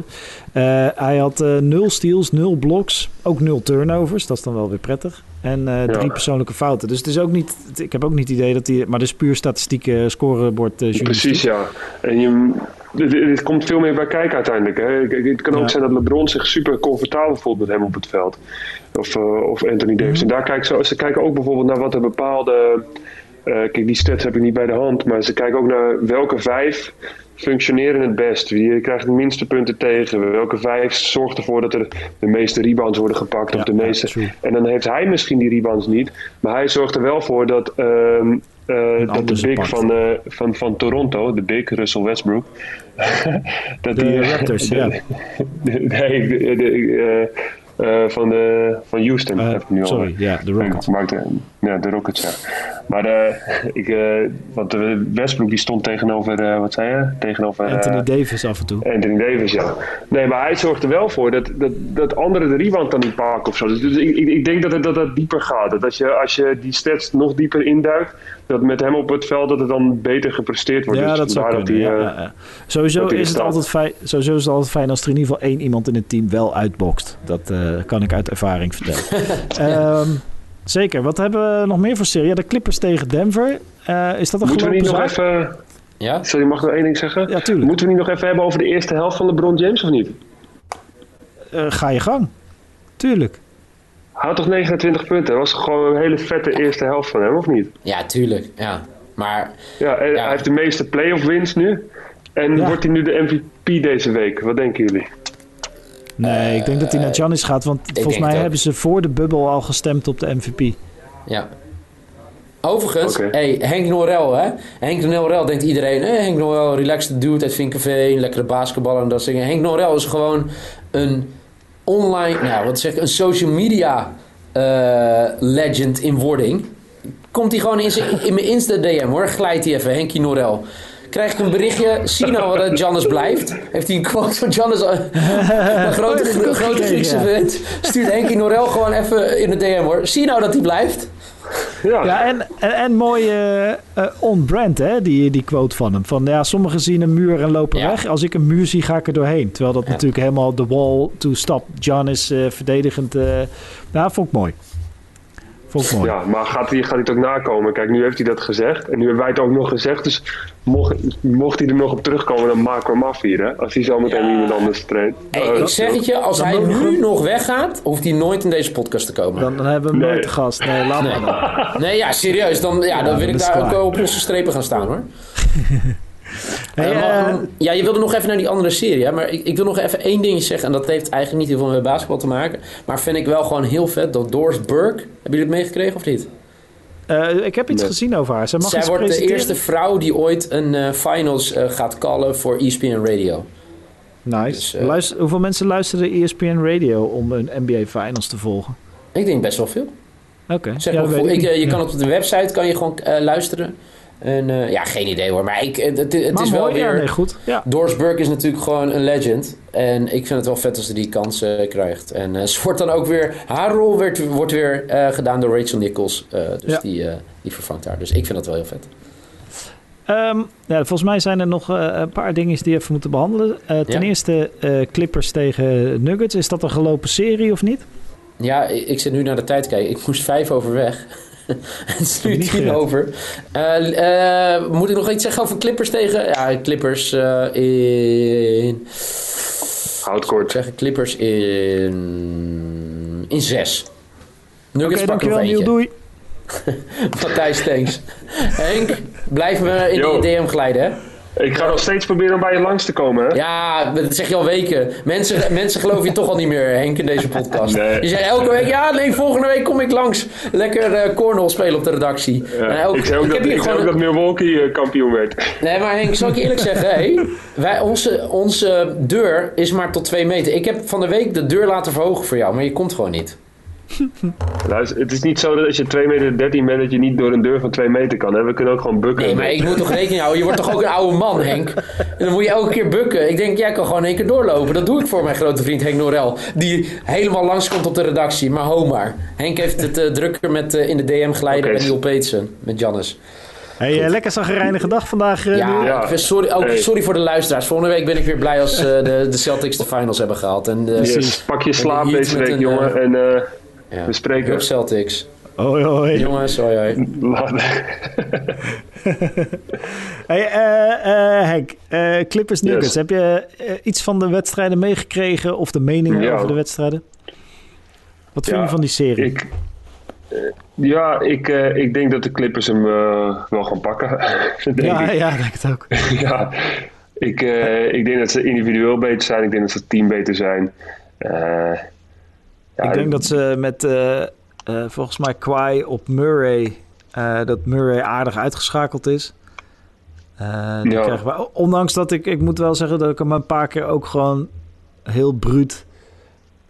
Uh, hij had 0 steals, 0 blocks, ook 0 turnovers. Dat is dan wel weer prettig. En eh, drie Ja. persoonlijke fouten. Dus het is ook niet. Ik heb ook niet het idee dat hij. Maar is puur statistieke scorebord. eh, Precies, ja. En je, dit, dit komt veel meer bij kijken uiteindelijk. Hè. Het kan ook Ja. zijn dat LeBron zich super comfortabel voelt met hem op het veld. Of, eh, of Anthony Davis. Mhm. En daar kijken ze, ze kijken ook bijvoorbeeld naar wat er bepaalde... eh, kijk, die stats heb ik niet bij de hand. Maar ze kijken ook naar welke vijf functioneren het best. Wie krijgt de minste punten tegen? Welke vijf zorgt ervoor dat er de meeste rebounds worden gepakt? Ja, of de meeste... en dan heeft hij misschien die rebounds niet. Maar hij zorgt er wel voor dat, ehm, eh, dat de big van, eh, van, van Toronto, de big, Russell Westbrook. *laughs* dat De die, Raptors, *laughs* ja. nee, de, de, eh, eh, van, de, van Houston Eh, heb ik nu al. sorry, ja, de Rockets. Ja, maakte- ja, de Rockets, ja. Maar eh, ik, eh, want de Westbrook die stond tegenover, eh, wat zei je? Tegenover eh, Anthony Davis af en toe. Anthony Davis, ja. Nee, maar hij zorgt er wel voor dat, dat, dat anderen de rebound dan niet pakken of zo. Dus, dus ik, ik, ik denk dat het, dat het dieper gaat. Dat als je, als je die stats nog dieper induikt, dat met hem op het veld dat het dan beter gepresteerd wordt. Ja, Dus dat zou kunnen. hij, ja, eh, ja, ja. Sowieso, dat is het altijd fijn, sowieso is het altijd fijn als er in ieder geval één iemand in het team wel uitbokst. Dat eh, kan ik uit ervaring vertellen. *laughs* Ehm, zeker. Wat hebben we nog meer voor serie? Ja, de Clippers tegen Denver. Eh, is dat een Moeten we gelopen niet nog even... Ja? Sorry, mag ik nog één ding zeggen? Ja, tuurlijk. Moeten we niet nog even hebben over de eerste helft van LeBron James of niet? Eh, ga je gang. Tuurlijk. Had toch 29 punten? Dat was gewoon een hele vette eerste helft van hem, of niet? Ja, tuurlijk. Ja. Maar Ja, en Ja. hij heeft de meeste playoff wins nu. En Ja. wordt hij nu de MVP deze week? Wat denken jullie? Nee, ik denk dat hij naar Giannis gaat. Want volgens mij hebben ze voor de bubbel al gestemd op de MVP. Ja. Overigens, hey, Henk Norel, hè? Henk Norel denkt iedereen, eh, Henk Norel, relaxed dude uit Vinkenveen, lekkere basketballer en dat soort dingen. Henk Norel is gewoon een online, nou, wat zeg ik, een social media eh, legend in wording. Komt hij gewoon in, in mijn Insta-DM hoor, glijdt hij even, Henkie Norel. Krijg ik een berichtje, zie nou dat Jannes blijft. Heeft hij een quote van Jannes, eh, *laughs* een grote, grote Griekse vent. Stuurt Henkie Norel gewoon even in de DM hoor. Zie nou dat hij blijft. Ja, Ja, en, en, en mooi eh, eh, on-brand, hè, die, die quote van hem. Van ja, sommigen zien een muur en lopen Ja. weg. Als ik een muur zie, ga ik er doorheen. Terwijl dat Ja. natuurlijk helemaal de wall to stop. John is eh, verdedigend. eh ja, vond ik mooi. Vond ik mooi. Ja, maar gaat hij, gaat hij het ook nakomen? Kijk, nu heeft hij dat gezegd. En nu hebben wij het ook nog gezegd. Dus mocht, mocht hij er nog op terugkomen, dan maken we hem af hier. Hè? Als hij zo meteen Ja. iemand anders traint. Hey, Oh, ik zeg het je, als Dan hij nu hem- nog weggaat, hoeft hij nooit in deze podcast te komen. Dan, dan hebben we hem Nee. nooit te gast. Nee, laat maar dan. Nee, ja, serieus. Dan, ja, dan wil dan ik daar ook op losse strepen gaan staan hoor. *laughs* Hey, Eh, maar, eh, mm, ja, je wilde nog even naar die andere serie, hè? maar ik, ik wil nog even één dingetje zeggen. En dat heeft eigenlijk niet heel veel met basketbal te maken. Maar vind ik wel gewoon heel vet dat Doris Burke, hebben jullie het meegekregen of niet? eh, ik heb iets Nee. gezien over haar. Zij mag Zij wordt de eerste vrouw die ooit een eh, finals eh, gaat callen voor ESPN Radio. Nice. Dus, Luister, hoeveel mensen luisteren ESPN Radio om een NBA Finals te volgen? Ik denk best wel veel. Oké. Zeg Ja, maar, ik, je kan het op de website kan je gewoon eh, luisteren. En eh, ja, geen idee hoor. Maar ik, het, het, het Maar is wel weer... Ja, nee, goed. Ja. Doris Burke is natuurlijk gewoon een legend. En ik vind het wel vet als ze die kans eh, krijgt. En eh, *laughs* ze wordt dan ook weer... Haar rol werd, wordt weer eh, gedaan door Rachel Nichols. Eh, dus Ja. die, eh, die vervangt haar. Dus ik vind dat wel heel vet. Ehm, ja, volgens mij zijn er nog eh, een paar dingen die we even moeten behandelen. Eh, ten eerste eh, Clippers tegen Nuggets. Is dat een gelopen serie of niet? Ja, ik, ik zit nu naar de tijd kijken. Ik moest vijf over weg. *laughs* Het is nu tien gered. over. Eh, eh, moet ik nog iets zeggen over Clippers tegen... Ja, Clippers eh, in... Houd Ik kort. zeg Clippers in... In zes. Nuggets Oké, pakken nog Niel. eentje. Doei. *laughs* Matthijs, thanks. Henk, blijf me in Yo. die DM glijden, hè? Ik ga nog steeds proberen om bij je langs te komen, hè? Ja, dat zeg je al weken. Mensen, mensen geloven je toch al niet meer, Henk, in deze podcast. Nee. Je zegt elke week, ja, nee, volgende week kom ik langs. Lekker eh cornhole spelen op de redactie. Ja. En elke- ik zei ook, ik dat, ik zei ook gewoon dat Milwaukee eh, kampioen werd. Nee, maar Henk, zal ik je eerlijk zeggen? Hey, wij, onze, onze deur is maar tot twee meter. Ik heb van de week de deur laten verhogen voor jou, maar je komt gewoon niet. *laughs* Luister, het is niet zo dat als je 2 meter 13 bent, dat je niet door een deur van 2 meter kan. Hè? We kunnen ook gewoon bukken. Nee, maar ik moet toch rekening houden. Je wordt toch ook een oude man, Henk? En dan moet je elke keer bukken. Ik denk, jij kan gewoon één keer doorlopen. Dat doe ik voor mijn grote vriend Henk Norel. Die helemaal langskomt op de redactie. Maar ho maar. Henk heeft het eh, drukker met eh, in de DM glijden Oké. bij Neil Peetsen. Met Jannes. Hey, eh, lekker zagrijnige dag vandaag. eh, Ja, Niel. Ja. ik vind- sorry, ook Hey. sorry voor de luisteraars. Volgende week ben ik weer blij als de, de Celtics de finals hebben gehaald. En, eh, Yes. Pak je slaap deze met week, een, jongen. En eh, Ja. We spreken. Celtics. Hoi, hoi. Jongens, hoi, hoi. *laughs* Hey, eh, eh, Henk, eh, Clippers Nuggets. Yes. Heb je iets van de wedstrijden meegekregen of de meningen Ja. over de wedstrijden? Wat vind Ja, je van die serie? Ik, ja, ik, eh, ik denk dat de Clippers hem wel gaan pakken. *laughs* denk ja, ik. ja, ik denk het ook. *laughs* ja, ik, eh, ik denk dat ze individueel beter zijn. Ik denk dat ze het team beter zijn. Eh, ja, ik denk dat ze met eh, eh, volgens mij Kwai op Murray, eh, dat Murray aardig uitgeschakeld is. Ja. krijgen we, ondanks dat ik, ik moet wel zeggen dat ik hem een paar keer ook gewoon heel bruut.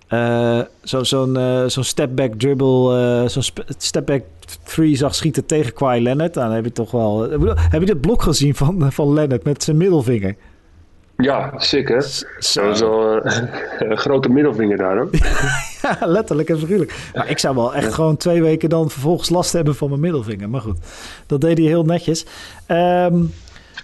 eh, zo- Zo'n eh, zo'n step-back dribble, zo'n step-back three zag schieten tegen Kwai Leonard. Nou, dan heb je toch wel. Heb je dit blok gezien van, van Leonard met zijn middelvinger? Ja, sick hè? Zo. Dat is wel eh, een *laughs* grote middelvinger daar hoor. *laughs* Ja, letterlijk en figuurlijk. Maar ik zou wel echt gewoon twee weken dan vervolgens last hebben van mijn middelvinger. Maar goed, dat deed hij heel netjes. Ehm,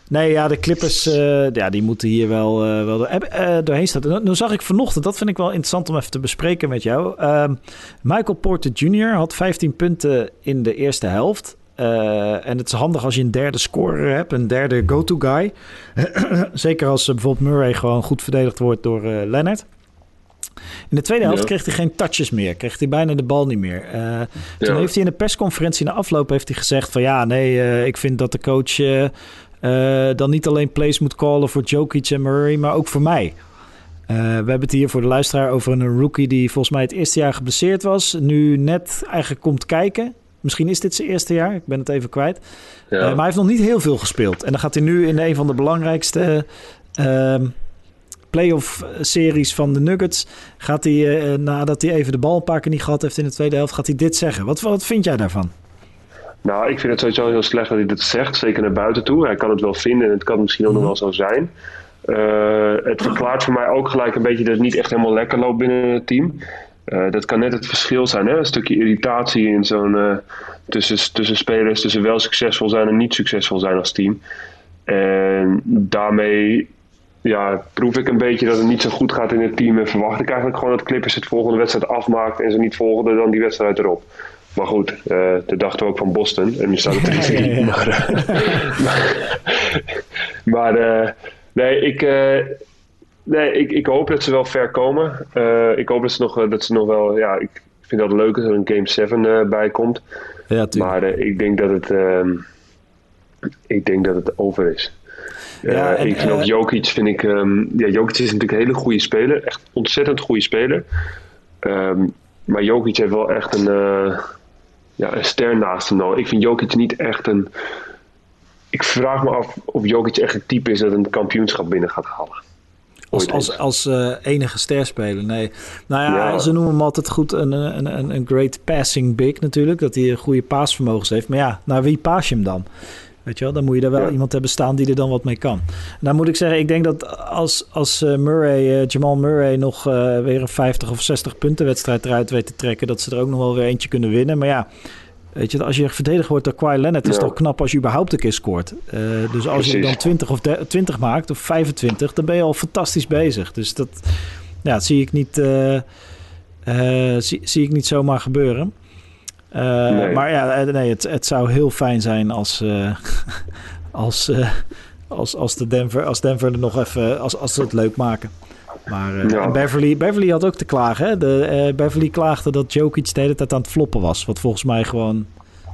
nee, ja, de Clippers, eh, ja, die moeten hier wel, eh, wel door- doorheen staan. Nu, nu zag ik vanochtend, dat vind ik wel interessant om even te bespreken met jou. Ehm, Michael Porter Jr. had 15 punten in de eerste helft. Eh, en het is handig als je een derde scorer hebt, een derde go-to guy. *clears throat* Zeker als eh, bijvoorbeeld Murray gewoon goed verdedigd wordt door eh Leonard. In de tweede helft Ja. kreeg hij geen touches meer. Kreeg hij bijna de bal niet meer. Toen heeft hij in de persconferentie na afloop heeft hij gezegd van... ja, nee, ik vind dat de coach dan niet alleen plays moet callen voor Jokic en Murray... maar ook voor mij. We hebben het hier voor de luisteraar over een rookie... die volgens mij het eerste jaar geblesseerd was. Nu net eigenlijk komt kijken. Misschien is dit zijn eerste jaar. Ik ben het even kwijt. Ja. Eh, maar hij heeft nog niet heel veel gespeeld. En dan gaat hij nu in een van de belangrijkste ehm playoff series van de Nuggets. Gaat hij, eh, nadat hij even de bal een paar keer niet gehad heeft in de tweede helft, gaat hij dit zeggen. Wat, wat vind jij daarvan? Nou, ik vind het sowieso heel slecht dat hij dit zegt, zeker naar buiten toe. Hij kan het wel vinden en het kan misschien ook nog wel zo zijn. Eh, het verklaart voor mij ook gelijk een beetje dat het niet echt helemaal lekker loopt binnen het team. Eh, dat kan net het verschil zijn, hè? een stukje irritatie in zo'n, eh, tussen, tussen spelers, tussen wel succesvol zijn en niet succesvol zijn als team. En daarmee ja, proef ik een beetje dat het niet zo goed gaat in het team. En verwacht ik eigenlijk gewoon dat Clippers het volgende wedstrijd afmaakt en ze niet volgende dan die wedstrijd erop. Maar goed, eh dat dachten we ook van Boston. En nu staat het *laughs* 3-3. Ja, ja, ja. Maar, *laughs* maar, maar, nee, ik, nee ik, ik hoop dat ze wel ver komen. Eh, ik hoop dat ze, nog, eh, dat ze nog wel... Ja, ik vind dat leuk dat er een Game 7 eh, bij komt. Ja, Maar ik denk dat het... ehm, ik denk dat het over is. Ja, en, ik vind ook Jokic, vind ik, ehm, ja, Jokic is natuurlijk een hele goede speler. Echt ontzettend goede speler. Ehm, maar Jokic heeft wel echt een, eh, ja, een ster naast hem nodig. Ik vind Jokic niet echt een... Ik vraag me af of Jokic echt het type is dat een kampioenschap binnen gaat halen. Als, als, eh, enige sterspeler, nee. Nou ja, Ja. ze noemen hem altijd goed een, een, een, een great passing big natuurlijk. Dat hij een goede paasvermogens heeft. Maar ja, naar wie paas je hem dan? Weet je wel, dan moet je er wel Ja. iemand hebben staan die er dan wat mee kan. Nou moet ik zeggen, ik denk dat als, als eh, Murray, eh, Jamal Murray nog eh, weer een 50 of 60 punten wedstrijd eruit weet te trekken, dat ze er ook nog wel weer eentje kunnen winnen. Maar ja, weet je, als je verdedigd wordt door Kawhi Leonard, is het Ja. toch knap als je überhaupt een keer scoort. Eh, dus als je dan 20 of de- 20 maakt of 25, dan ben je al fantastisch bezig. Dus dat, ja, dat zie ik niet, eh, eh, zie, zie ik niet zomaar gebeuren. Nee. Maar ja, nee, het, het zou heel fijn zijn als, *laughs* als, als, als, de Denver, als Denver er nog even, als, als ze het leuk maken. Maar eh, Ja. Beverly, Beverly had ook te klagen. Hè? De, eh, Beverly klaagde dat Jokic de hele tijd aan het floppen was. Wat volgens mij gewoon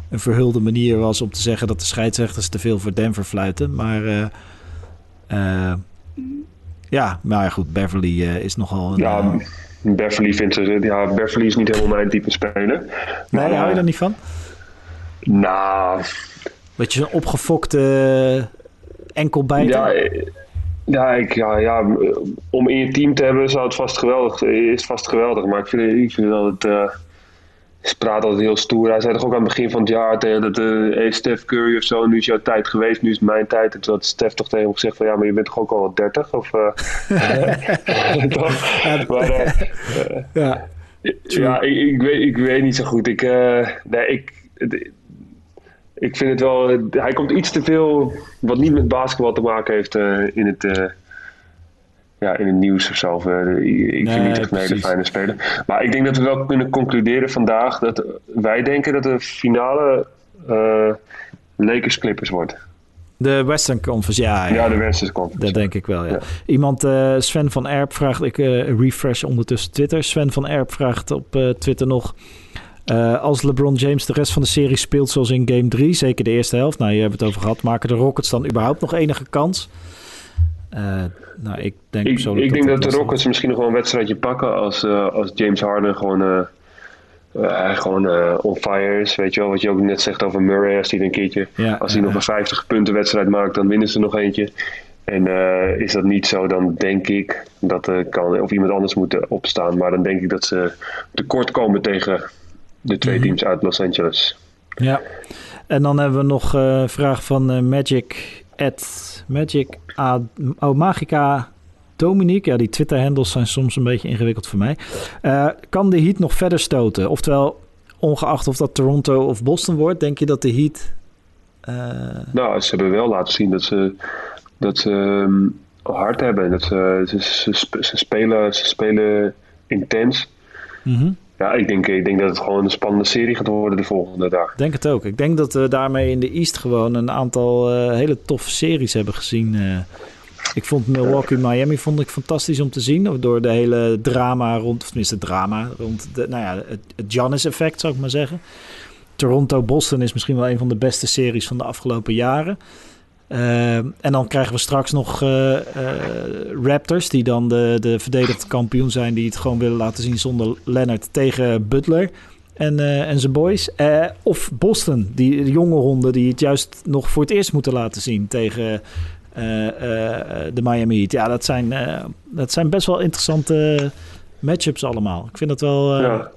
een verhulde manier was om te zeggen dat de scheidsrechters te veel voor Denver fluiten. Maar eh, eh, ja, maar ja, goed, Beverly eh, is nogal een... Ja, Beverly vindt ze... Ja, Beverly is niet helemaal mijn type speler. nee, Maar, hou je er niet van? Nou, Beetje zo'n opgefokte enkelbijter. Ja, eh, ja, ik, ja, ja, om in je team te hebben zou het vast geweldig, is vast geweldig. Maar ik vind, ik vind dat het. eh ze praat altijd heel stoer. Hij zei toch ook aan het begin van het jaar tegen dat hey, Steph Curry of zo, nu is jouw tijd geweest, nu is mijn tijd. En toen had Steph toch tegen hem gezegd van ja, maar je bent toch ook al wat 30? Of, *laughs* *laughs* toch? Maar, eh, Ja. ja, ik, ik, weet, ik weet niet zo goed. Ik, nee, ik, ik vind het wel. Hij komt iets te veel. wat niet met basketbal te maken heeft. eh, in, het, eh, ja, in het nieuws of zo. Eh, ik vind Nee, niet echt een hele fijne speler. Maar ik denk dat we wel kunnen concluderen vandaag dat wij denken dat de finale Lakers Clippers wordt. De Western Conference, ja. ja. Ja, de Western Conference. Dat denk ik wel, ja. Ja. Iemand, Sven van Erp vraagt, ik refresh ondertussen Twitter. Sven van Erp vraagt op Twitter nog... eh, als LeBron James de rest van de serie speelt zoals in game 3, zeker de eerste helft, nou, je hebt het over gehad, maken de Rockets dan überhaupt nog enige kans? Eh, nou, ik denk Ik, persoonlijk ik denk dat de Rockets misschien nog wel een wedstrijdje pakken als, eh, als James Harden gewoon, gewoon on fire is. Weet je wel, wat je ook net zegt over Murray. Als hij een keertje, Ja, als hij nog een 50 punten wedstrijd maakt, dan winnen ze nog eentje. En is dat niet zo, dan denk ik dat er kan, of iemand anders moet opstaan. Maar dan denk ik dat ze tekort komen tegen de twee Mhm. teams uit Los Angeles. Ja. En dan hebben we nog eh, een vraag van eh, Magic at Magic A, oh, Magica Dominique. Ja, die Twitter-handles zijn soms een beetje ingewikkeld voor mij. Eh, kan de Heat nog verder stoten? Oftewel, ongeacht of dat Toronto of Boston wordt, denk je dat de Heat... eh, Nou, ze hebben wel laten zien dat ze, dat ze ehm, hard hebben. Dat ze, ze, ze, sp- ze spelen, ze spelen intens. mhm. Ja, ik denk, ik denk dat het gewoon een spannende serie gaat worden de volgende dag. Denk het ook. Ik denk dat we daarmee in de East gewoon een aantal eh, hele toffe series hebben gezien. eh. ik vond Milwaukee-Miami vond ik fantastisch om te zien. Door de hele drama rond, of tenminste drama, rond de, nou ja, het, het Giannis-effect zou ik maar zeggen. Toronto-Boston is misschien wel een van de beste series van de afgelopen jaren. Eh, en dan krijgen we straks nog eh, eh, Raptors, die dan de, de verdedigd kampioen zijn, die het gewoon willen laten zien zonder Leonard tegen Butler en, en zijn boys. Of Boston, die de jonge ronde, die het juist nog voor het eerst moeten laten zien tegen de Miami Heat. Ja, dat zijn, dat zijn best wel interessante matchups allemaal. Ik vind dat wel. Ja.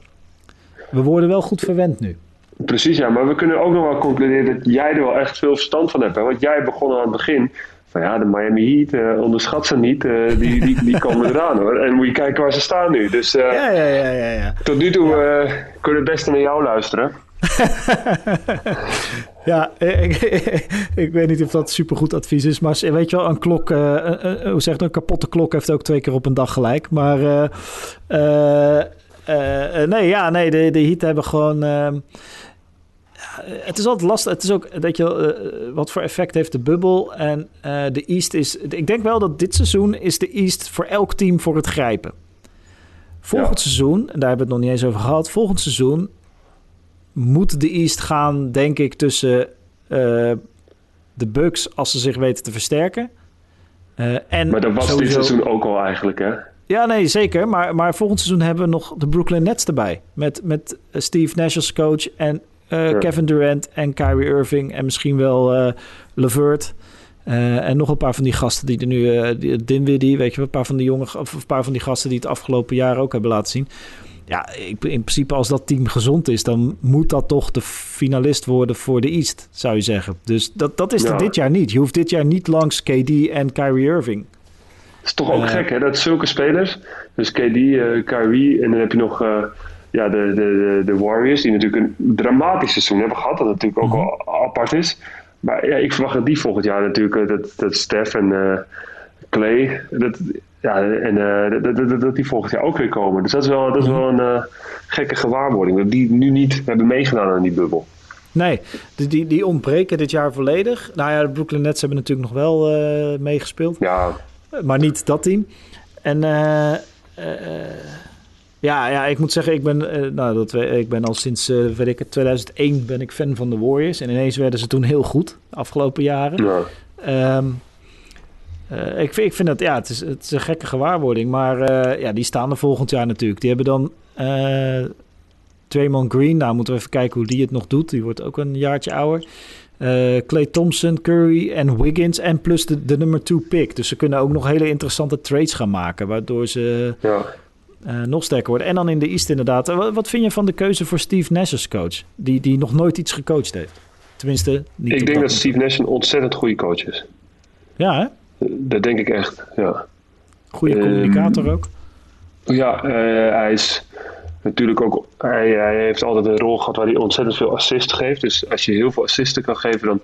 We worden wel goed verwend nu. Precies, ja. Maar we kunnen ook nog wel concluderen dat jij er wel echt veel verstand van hebt. Hè? Want jij begon aan het begin van ja, de Miami Heat, eh, onderschat ze niet. eh, die, die, die komen eraan hoor. En moet je kijken waar ze staan nu. Dus eh, Ja, ja, ja, ja. ja. tot nu toe kunnen we het beste naar jou luisteren. *laughs* Ja, ik, *laughs* ik weet niet of dat supergoed advies is. Maar weet je wel, een klok, een- hoe zeg je, een kapotte klok heeft ook twee keer op een dag gelijk. Maar nee, ja, nee, de, de Heat hebben gewoon... ehm, het is altijd lastig. Het is ook, weet je, eh, wat voor effect heeft de bubbel? En eh, de East is... Ik denk wel dat dit seizoen is de East voor elk team voor het grijpen. Volgend seizoen, en daar hebben we het nog niet eens over gehad... Volgend seizoen moet de East gaan, denk ik, tussen eh, de Bucks als ze zich weten te versterken. Eh, en Maar dat was sowieso- dit seizoen ook al eigenlijk hè. Ja, nee, zeker. Maar, maar volgend seizoen hebben we nog de Brooklyn Nets erbij. Met, met eh, Steve Nash als coach en eh. Kevin Durant en Kyrie Irving en misschien wel eh Levert. En nog een paar van die gasten die er nu, die- Dinwiddie, weet je, wel, een paar van die jongen, of een paar van die gasten die het afgelopen jaar ook hebben laten zien. Ja, ik, in principe als dat team gezond is, dan moet dat toch de finalist worden voor de East, zou je zeggen. Dus dat, dat is er Ja. dit jaar niet. Je hoeft dit jaar niet langs KD en Kyrie Irving. Het is toch ook Eh. gek hè, dat zulke spelers, dus KD, eh Kyrie en dan heb je nog eh, ja, de, de, de, Warriors, die natuurlijk een dramatisch seizoen hebben gehad, dat natuurlijk ook Mhm. wel apart is. Maar ja, ik verwacht dat die volgend jaar natuurlijk, dat, dat Steph en Clay, dat, ja, en, dat, dat, dat, die volgend jaar ook weer komen. Dus dat is wel, dat is wel een gekke gewaarwording, dat die nu niet hebben meegedaan aan die bubbel. Nee, die, die, die ontbreken dit jaar volledig. Nou ja, de Brooklyn Nets hebben natuurlijk nog wel meegespeeld. Ja, Maar niet dat team. En eh, eh, ja, ja, ik moet zeggen, ik ben, eh, nou, dat, we- ik ben al sinds eh, weet ik, het, 2001 ben ik fan van de Warriors. En ineens werden ze toen heel goed, de afgelopen jaren. ja. Eh, ik, vind, ik vind dat, ja, het is, het is een gekke gewaarwording. Maar ja, die staan er volgend jaar natuurlijk. Die hebben dan Draymond Green. Nou, moeten we even kijken hoe die het nog doet. Die wordt ook een jaartje ouder. Eh Clay Thompson, Curry en Wiggins. En plus de, de nummer 2 pick. Dus ze kunnen ook nog hele interessante trades gaan maken. Waardoor ze ja. eh, nog sterker worden. En dan in de East inderdaad. Eh, Wat, wat vind je van de keuze voor Steve Nash als coach? Die, die nog nooit iets gecoacht heeft. Tenminste, niet Ik denk dat. Steve Nash een ontzettend goede coach is. Ja, hè? Dat denk ik echt, ja. Goede Ehm, communicator ook. Ja, hij is natuurlijk ook. Hij, hij heeft altijd een rol gehad waar hij ontzettend veel assist geeft. Dus als je heel veel assisten kan geven, dan,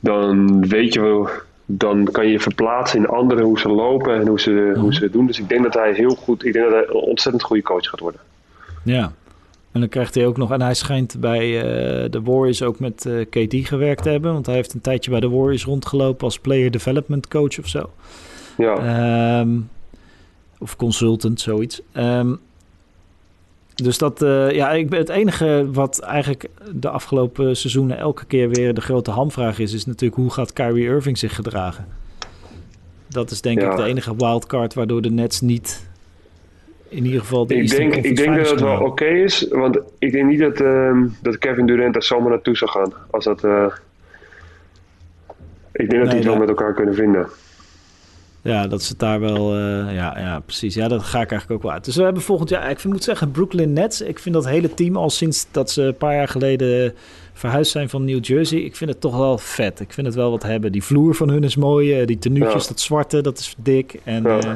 dan weet je wel dan kan je je verplaatsen in anderen, hoe ze lopen en hoe ze, hoe ze het doen. Dus ik denk dat hij heel goed, ik denk dat hij een ontzettend goede coach gaat worden. Ja, en dan krijgt hij ook nog, en hij schijnt bij uh, de Warriors ook met uh, KD gewerkt te hebben. Want hij heeft een tijdje bij de Warriors rondgelopen als player development coach of zo. Ja. Um, of consultant, zoiets. Um, dus dat, uh, ja, ik ben het enige wat eigenlijk de afgelopen seizoenen elke keer weer de grote hamvraag is, is natuurlijk hoe gaat Kyrie Irving zich gedragen? Dat is denk ja. ik de enige wildcard waardoor de Nets niet in ieder geval de ik denk, ik denk dat het wel oké okay is, want ik denk niet dat, uh, dat Kevin Durant daar zomaar naartoe zou gaan. Als dat, uh, ik denk dat nee, die het wel met elkaar kunnen vinden. Ja, dat ze daar wel. Uh, ja, ja, precies. Ja, dat ga ik eigenlijk ook wel uit. Dus we hebben volgend jaar. Ik moet zeggen, Brooklyn Nets. Ik vind dat hele team al sinds dat ze een paar jaar geleden verhuisd zijn van New Jersey. Ik vind het toch wel vet. Ik vind het wel wat hebben. Die vloer van hun is mooi. Die tenuutjes, ja. dat zwarte, dat is dik. En ja. uh,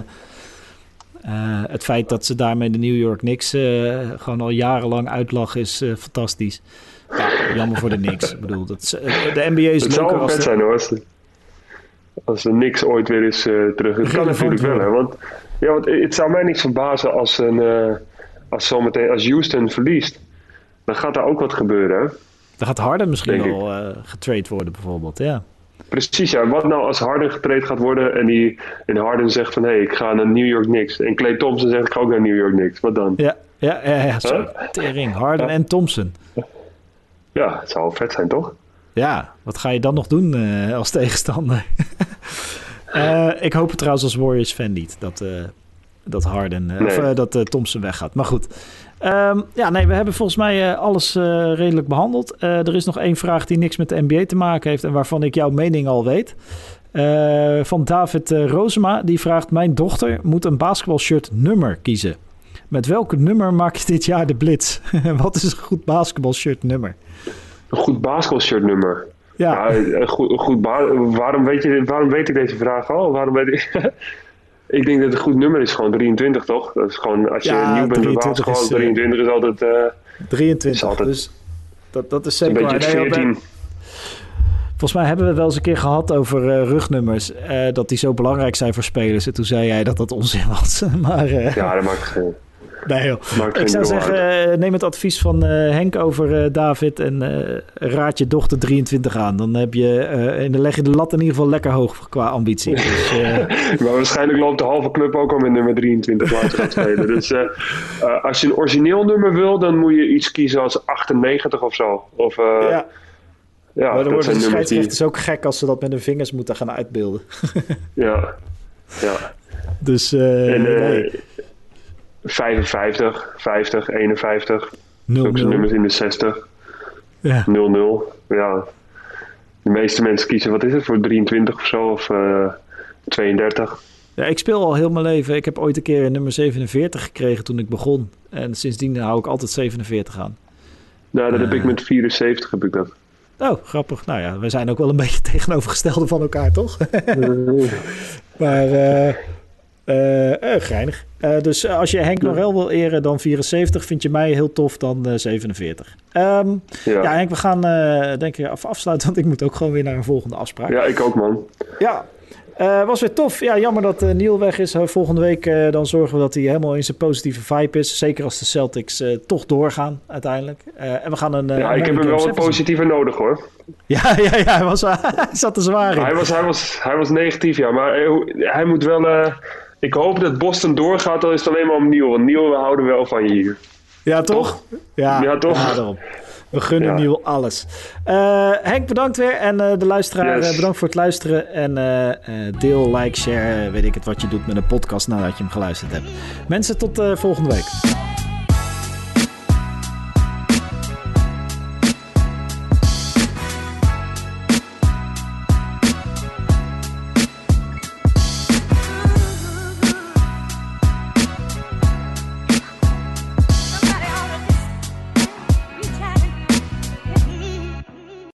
uh, het feit dat ze daarmee de New York Knicks gewoon al jarenlang uitlachen is fantastisch. Ja, jammer voor de Knicks. Ik bedoel, dat is, de NBA is het zou leuker vet als zijn hoor als er niks ooit weer is uh, terug. Het kan natuurlijk wel, hè? Want, ja, want het zou mij niks verbazen als, een, uh, als, zometeen, als Houston verliest. Dan gaat daar ook wat gebeuren, hè? Dan gaat Harden misschien wel uh, worden, bijvoorbeeld, ja. Precies, ja. Wat nou als Harden getrade gaat worden en, die, en Harden zegt van... hé, hey, ik ga naar New York Knicks. En Clay Thompson zegt, ik ga ook naar New York Knicks. Wat dan? Ja, ja, ja, ja zo. Tering, Harden ja. en Thompson. Ja, het zou wel vet zijn, toch? Ja, wat ga je dan nog doen uh, als tegenstander? uh, *laughs* ik hoop het trouwens als Warriors fan niet dat, uh, dat Harden nee. of dat Thompson weggaat. Maar goed. Um, ja, nee, we hebben volgens mij alles redelijk behandeld. er is nog één vraag die niks met de NBA te maken heeft en waarvan ik jouw mening al weet. van David Rozema, die vraagt: Mijn dochter moet een basketbalshirt nummer kiezen. Met welk nummer maak je dit jaar de blitz? *laughs* Wat is een goed basketbalshirt nummer? Een goed basketbalshirt nummer. Ja. ja een goed, goed waarom, weet je, waarom weet ik deze vraag al? Waarom weet ik... *laughs* ik denk dat het een goed nummer is gewoon 23, toch? Dat is gewoon, als je ja, nieuw bent bij basketbal, is, 23 is altijd... Uh, 23, is altijd dus dat, dat is zeker een beetje 14. Volgens mij hebben we wel eens een keer gehad over uh, rugnummers. Uh, dat die zo belangrijk zijn voor spelers. En toen zei jij dat dat onzin was. *laughs* maar, uh, ja, dat maakt geen... *laughs* Nee. Ik zou zeggen, uh, neem het advies van uh, Henk over uh, David en raad je dochter 23 aan. Dan, heb je, en dan leg je de lat in ieder geval lekker hoog qua ambitie. *laughs* Dus, *laughs* maar waarschijnlijk loopt de halve club ook al met nummer 23 waar ze gaat spelen. Dus als je een origineel nummer wil, dan moet je iets kiezen als 98 of zo. Of, ja. Ja, maar dan worden de scheidsrechters ook gek als ze dat met hun vingers moeten gaan uitbeelden. ja, ja. Dus nee. 55, 50, 51. 0, Ook zijn nummers in de 60. Ja. 0-0. Ja. De meeste mensen kiezen, wat is het, voor 23 of zo, of uh, 32. Ja, ik speel al heel mijn leven. Ik heb ooit een keer nummer 47 gekregen toen ik begon. En sindsdien hou ik altijd 47 aan. Nou, dat uh, heb ik met 74 heb ik dat. Oh, grappig. Nou ja, we zijn ook wel een *laughs* beetje tegenovergestelde van elkaar, toch? *laughs* maar... Uh, geinig. Uh, dus als je Henk Norel wil eren, dan 74. Vind je mij heel tof, dan 47. Um, ja. ja. Henk, we gaan denk ik afsluiten, *laughs* want ik moet ook gewoon weer naar een volgende afspraak. Ja, ik ook, man. Ja, was weer tof. Ja, jammer dat Neil weg is. Volgende week dan zorgen we dat hij helemaal in zijn positieve vibe is. Zeker als de Celtics toch doorgaan uiteindelijk. en we gaan een. ja, ik heb hem wel wat positiever nodig hoor. Ja, *laughs* ja, ja hij, was, *laughs* hij zat er zwaar in. Hij was, hij was, hij was negatief, ja. Maar hij moet wel ik hoop dat Boston doorgaat, dan is het alleen maar om Neil. Want Neil, we houden wel van je hier. Ja, toch? Ja, ja toch? Ja, we gunnen ja. Neil alles. Uh, Henk, bedankt weer. En uh, de luisteraar, yes. uh, bedankt voor het luisteren. En deel, like, share, weet ik het wat je doet met een podcast nadat je hem geluisterd hebt. Mensen, tot volgende week.